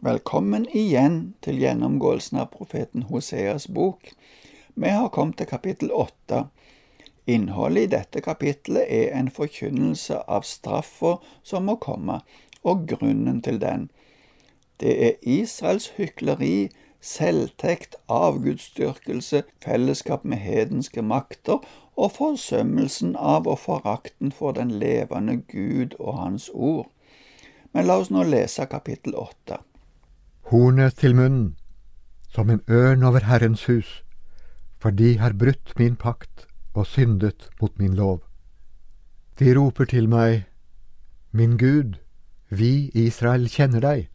Velkommen igjen til gjennomgåelsen av profeten Hoseas bok. Vi har kommet til kapittel åtte. Innholdet i dette kapittelet er en forkynnelse av straffa som må komme, og grunnen til den. Det er Israels hykleri, selvtekt, avgudsdyrkelse, fellesskap med hedenske makter og forsømmelsen av og forakten for den levende Gud og Hans ord. Men la oss nå lese kapittel åtte hornet til munnen, som en ørn over Herrens hus, for de har brutt min pakt og syndet mot min lov. De roper til meg, Min Gud, vi Israel kjenner deg.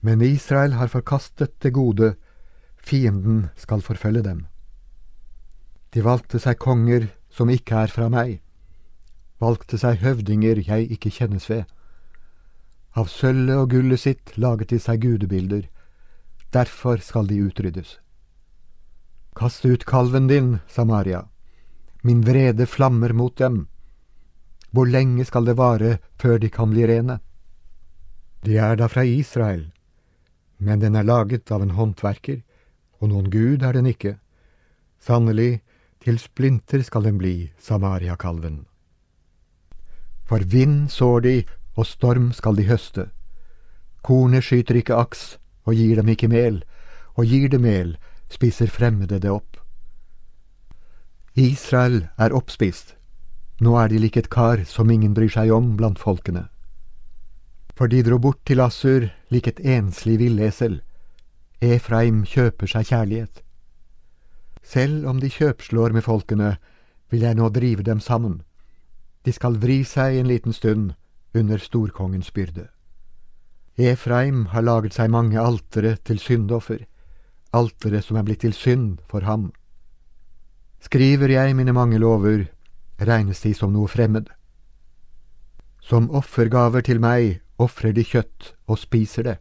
Men Israel har forkastet det gode, fienden skal forfølge dem. De valgte seg konger som ikke er fra meg, valgte seg høvdinger jeg ikke kjennes ved. Av sølvet og gullet sitt laget de seg gudebilder. Derfor skal de utryddes. Kast ut kalven din, Samaria. Min vrede flammer mot dem. Hvor lenge skal det vare før de kan bli rene? De er da fra Israel, men den er laget av en håndverker, og noen gud er den ikke. Sannelig, til splinter skal den bli, Samaria-kalven. For vind sår de og storm skal de høste. Kornet skyter ikke aks og gir dem ikke mel, og gir det mel, spiser fremmede det opp. Israel er oppspist, nå er de lik et kar som ingen bryr seg om blant folkene. For de dro bort til Assur lik et enslig villesel, Efraim kjøper seg kjærlighet. Selv om de kjøpslår med folkene, vil jeg nå drive dem sammen. De skal vri seg en liten stund, under storkongens byrde. Efraim har laget seg mange altere til syndoffer, altere som er blitt til synd for ham. Skriver jeg mine mange lover, regnes de som noe fremmed. Som offergaver til meg ofrer de kjøtt og spiser det.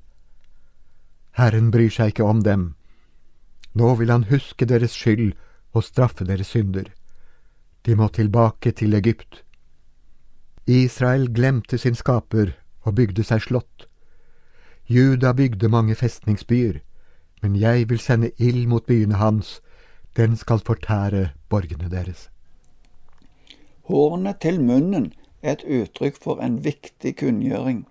Herren bryr seg ikke om dem. Nå vil han huske deres skyld og straffe deres synder. De må tilbake til Egypt. Israel glemte sin skaper og bygde seg slott. Juda bygde mange festningsbyer, men jeg vil sende ild mot byene hans, den skal fortære borgene deres. Hornet til munnen er et uttrykk for en viktig kunngjøring.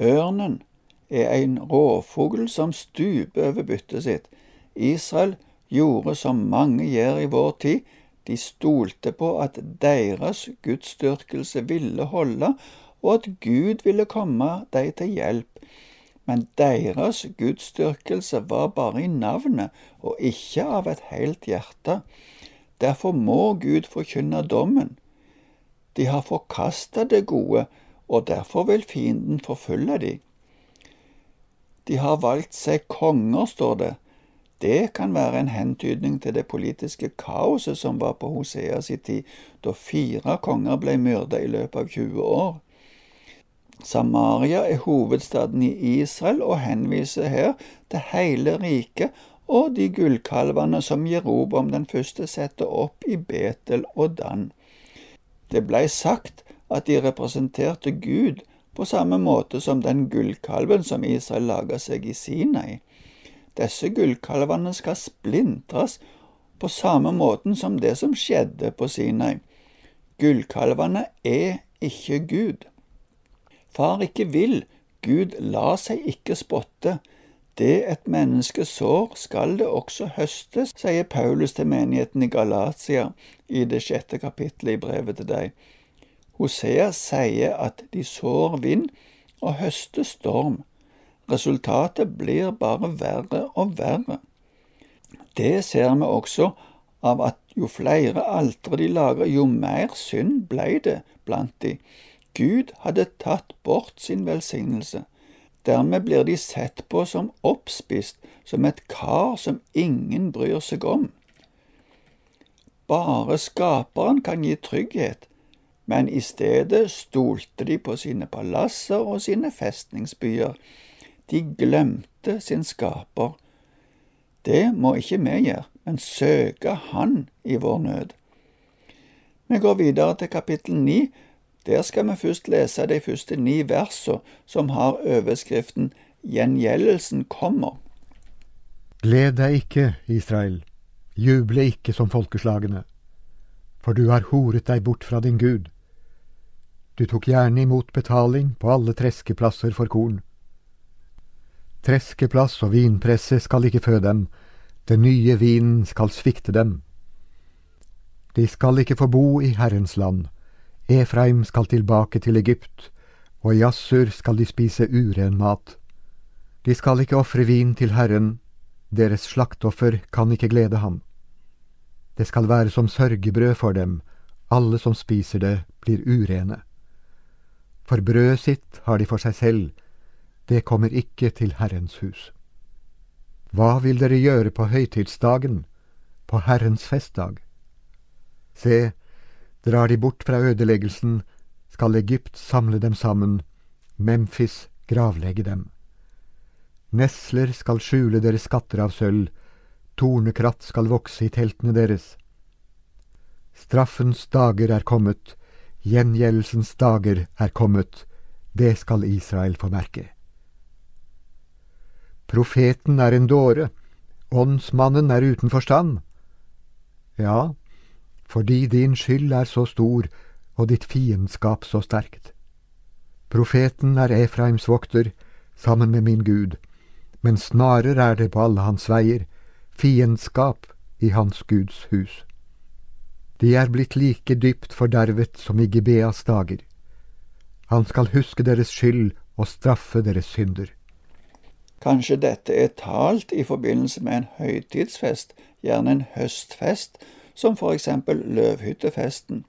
Ørnen er en rovfugl som stuper over byttet sitt. Israel gjorde som mange gjør i vår tid, de stolte på at deres gudsdyrkelse ville holde, og at Gud ville komme dem til hjelp. Men deres gudsdyrkelse var bare i navnet og ikke av et helt hjerte. Derfor må Gud forkynne dommen. De har forkasta det gode, og derfor vil fienden forfølge dem. De har valgt seg konger, står det, det kan være en hentydning til det politiske kaoset som var på Hoseas i tid, da fire konger ble myrda i løpet av 20 år. Samaria er hovedstaden i Israel og henviser her til hele riket og de gullkalvene som Jerobom den første setter opp i Betel og Dan. Det blei sagt at de representerte Gud på samme måte som den gullkalven som Israel laga seg i Sinai. Disse gullkalvene skal splintres på samme måten som det som skjedde på Sinai. Gullkalvene er ikke Gud. Far ikke vil, Gud lar seg ikke spotte. Det et menneske sår, skal det også høstes, sier Paulus til menigheten i Galatia i det sjette kapittelet i brevet til deg. Hosea sier at de sår vind og høster storm. Resultatet blir bare verre og verre. Det ser vi også av at jo flere altre de lager, jo mer synd ble det blant de. Gud hadde tatt bort sin velsignelse. Dermed blir de sett på som oppspist, som et kar som ingen bryr seg om. Bare Skaperen kan gi trygghet, men i stedet stolte de på sine palasser og sine festningsbyer. De glemte sin skaper. Det må ikke vi gjøre, men søke Han i vår nød. Vi går videre til kapittel ni, Der skal vi først lese de første ni versene som har overskriften Gjengjeldelsen kommer. Gled deg ikke, Israel, juble ikke som folkeslagene, for du har horet deg bort fra din Gud. Du tok gjerne imot betaling på alle treskeplasser for korn. Treskeplass og vinpresse skal ikke fø dem, den nye vinen skal svikte dem. De skal ikke få bo i Herrens land, Efraim skal tilbake til Egypt, og i Assur skal de spise uren mat. De skal ikke ofre vin til Herren, deres slaktoffer kan ikke glede ham. Det skal være som sørgebrød for dem, alle som spiser det, blir urene. For brødet sitt har de for seg selv, det kommer ikke til Herrens hus. Hva vil dere gjøre på høytidsdagen, på Herrens festdag? Se, drar de bort fra ødeleggelsen, skal Egypt samle dem sammen, Memphis gravlegge dem. Nesler skal skjule deres skatter av sølv, tornekratt skal vokse i teltene deres. Straffens dager er kommet, gjengjeldelsens dager er kommet, det skal Israel få merke. Profeten er en dåre, åndsmannen er uten forstand. Ja, fordi din skyld er så stor og ditt fiendskap så sterkt. Profeten er Efraims vokter, sammen med min Gud, men snarere er det på alle hans veier, fiendskap i hans Guds hus. De er blitt like dypt fordervet som i Gibeas dager. Han skal huske deres skyld og straffe deres synder. Kanskje dette er talt i forbindelse med en høytidsfest, gjerne en høstfest, som for eksempel løvhyttefesten.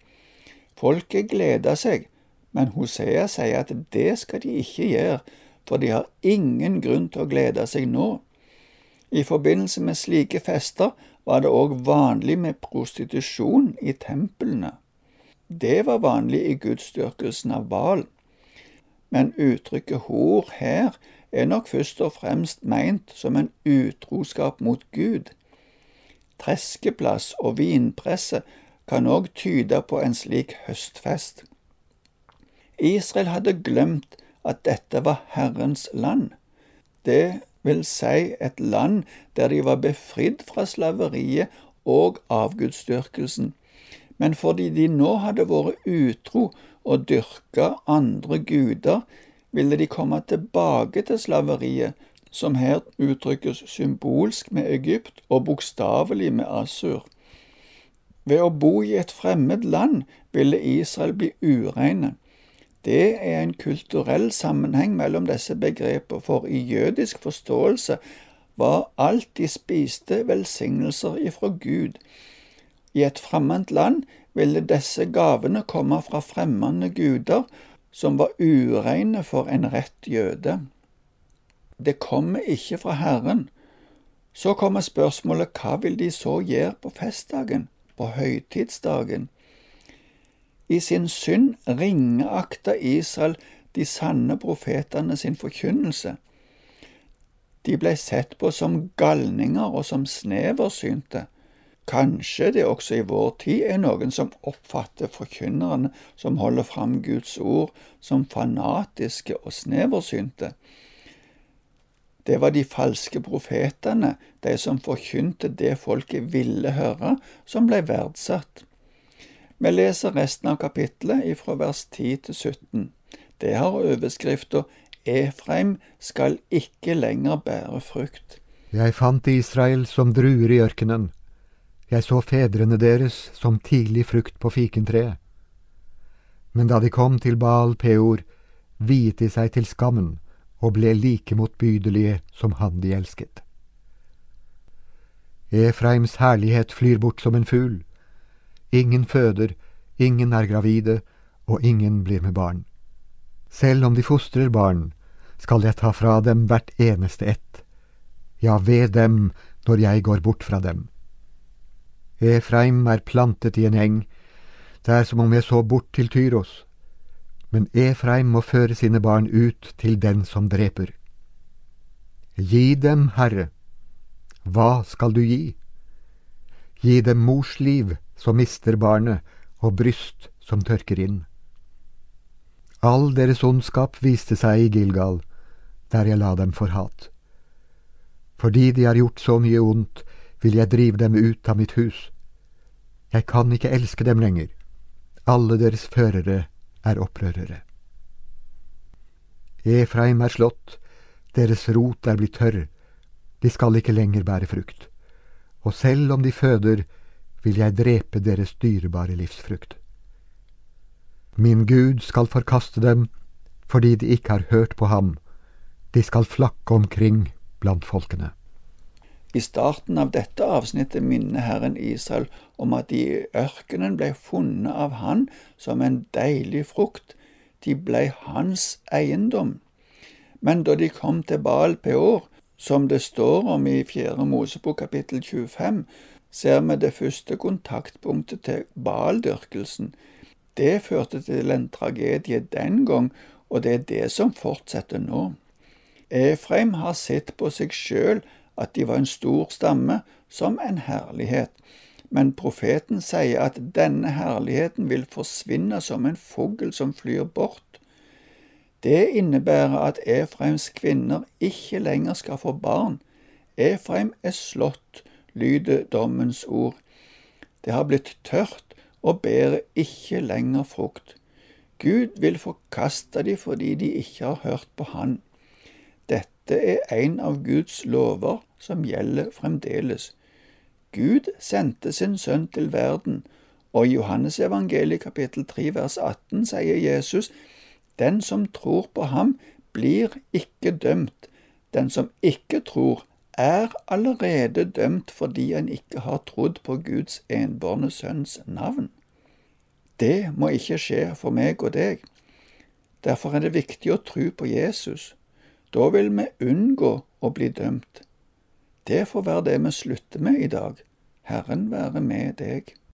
Folket gleder seg, men Hosea sier at det skal de ikke gjøre, for de har ingen grunn til å glede seg nå. I forbindelse med slike fester var det òg vanlig med prostitusjon i templene. Det var vanlig i gudsdyrkelsen av Baal. Men uttrykket hor her er nok først og fremst meint som en utroskap mot Gud. Treskeplass og vinpresse kan òg tyde på en slik høstfest. Israel hadde glemt at dette var Herrens land. Det vil si et land der de var befridd fra slaveriet og avgudsdyrkelsen. Men fordi de nå hadde vært utro og dyrka andre guder, ville de komme tilbake til slaveriet, som her uttrykkes symbolsk med Egypt og bokstavelig med Asur. Ved å bo i et fremmed land ville Israel bli ureine. Det er en kulturell sammenheng mellom disse begreper, for i jødisk forståelse var alt de spiste, velsignelser ifra Gud. I et fremmed land ville disse gavene komme fra fremmede guder, som var ureine for en rett jøde. Det kommer ikke fra Herren. Så kommer spørsmålet hva vil de så gjøre på festdagen, på høytidsdagen? I sin synd ringeakta Israel de sanne profetene sin forkynnelse. De ble sett på som galninger og som sneversynte. Kanskje det også i vår tid er noen som oppfatter forkynnerne som holder fram Guds ord, som fanatiske og sneversynte. Det var de falske profetene, de som forkynte det folket ville høre, som ble verdsatt. Vi leser resten av kapittelet fra vers 10 til 17. Det har overskrifta Efraim skal ikke lenger bære frukt. Jeg fant Israel som druer i ørkenen. Jeg så fedrene deres som tidlig frukt på fikentreet. Men da de kom til Baal Peor, viet de seg til skammen og ble like motbydelige som han de elsket. Efraims herlighet flyr bort som en fugl. Ingen føder, ingen er gravide, og ingen blir med barn. Selv om de fostrer barn, skal jeg ta fra dem hvert eneste ett. Ja, ved dem når jeg går bort fra dem. Efraim er plantet i en eng, det er som om jeg så bort til Tyros men Efraim må føre sine barn ut til den som dreper. Gi dem, Herre, hva skal du gi? Gi dem mors liv som mister barnet, og bryst som tørker inn. All deres ondskap viste seg i Gilgal, der jeg la dem for hat. Fordi de har gjort så mye ondt, vil jeg drive dem ut av mitt hus. Jeg kan ikke elske dem lenger. Alle deres førere er opprørere. Efraim er slått, deres rot er blitt tørr, de skal ikke lenger bære frukt. Og selv om de føder, vil jeg drepe deres dyrebare livsfrukt. Min Gud skal forkaste dem fordi de ikke har hørt på ham, de skal flakke omkring blant folkene. I starten av dette avsnittet minner Herren Israel om at de i ørkenen ble funnet av Han som en deilig frukt. De ble hans eiendom. Men da de kom til Baal Peor, som det står om i Fjerde Mosebok kapittel 25, ser vi det første kontaktpunktet til Baal-dyrkelsen. Det førte til en tragedie den gang, og det er det som fortsetter nå. Efraim har sett på seg sjøl at de var en stor stamme, som en herlighet. Men profeten sier at denne herligheten vil forsvinne som en fugl som flyr bort. Det innebærer at Efraims kvinner ikke lenger skal få barn. Efraim er slått, lyder dommens ord. Det har blitt tørt og bærer ikke lenger frukt. Gud vil forkaste dem fordi de ikke har hørt på Han. Dette er en av Guds lover som gjelder fremdeles. Gud sendte sin sønn til verden, og i Johannes evangeliet kapittel 3 vers 18 sier Jesus, Den som tror på ham, blir ikke dømt. Den som ikke tror, er allerede dømt fordi han ikke har trodd på Guds enbårne sønns navn. Det må ikke skje for meg og deg. Derfor er det viktig å tro på Jesus. Da vil vi unngå å bli dømt. Det får være det vi slutter med i dag. Herren være med deg.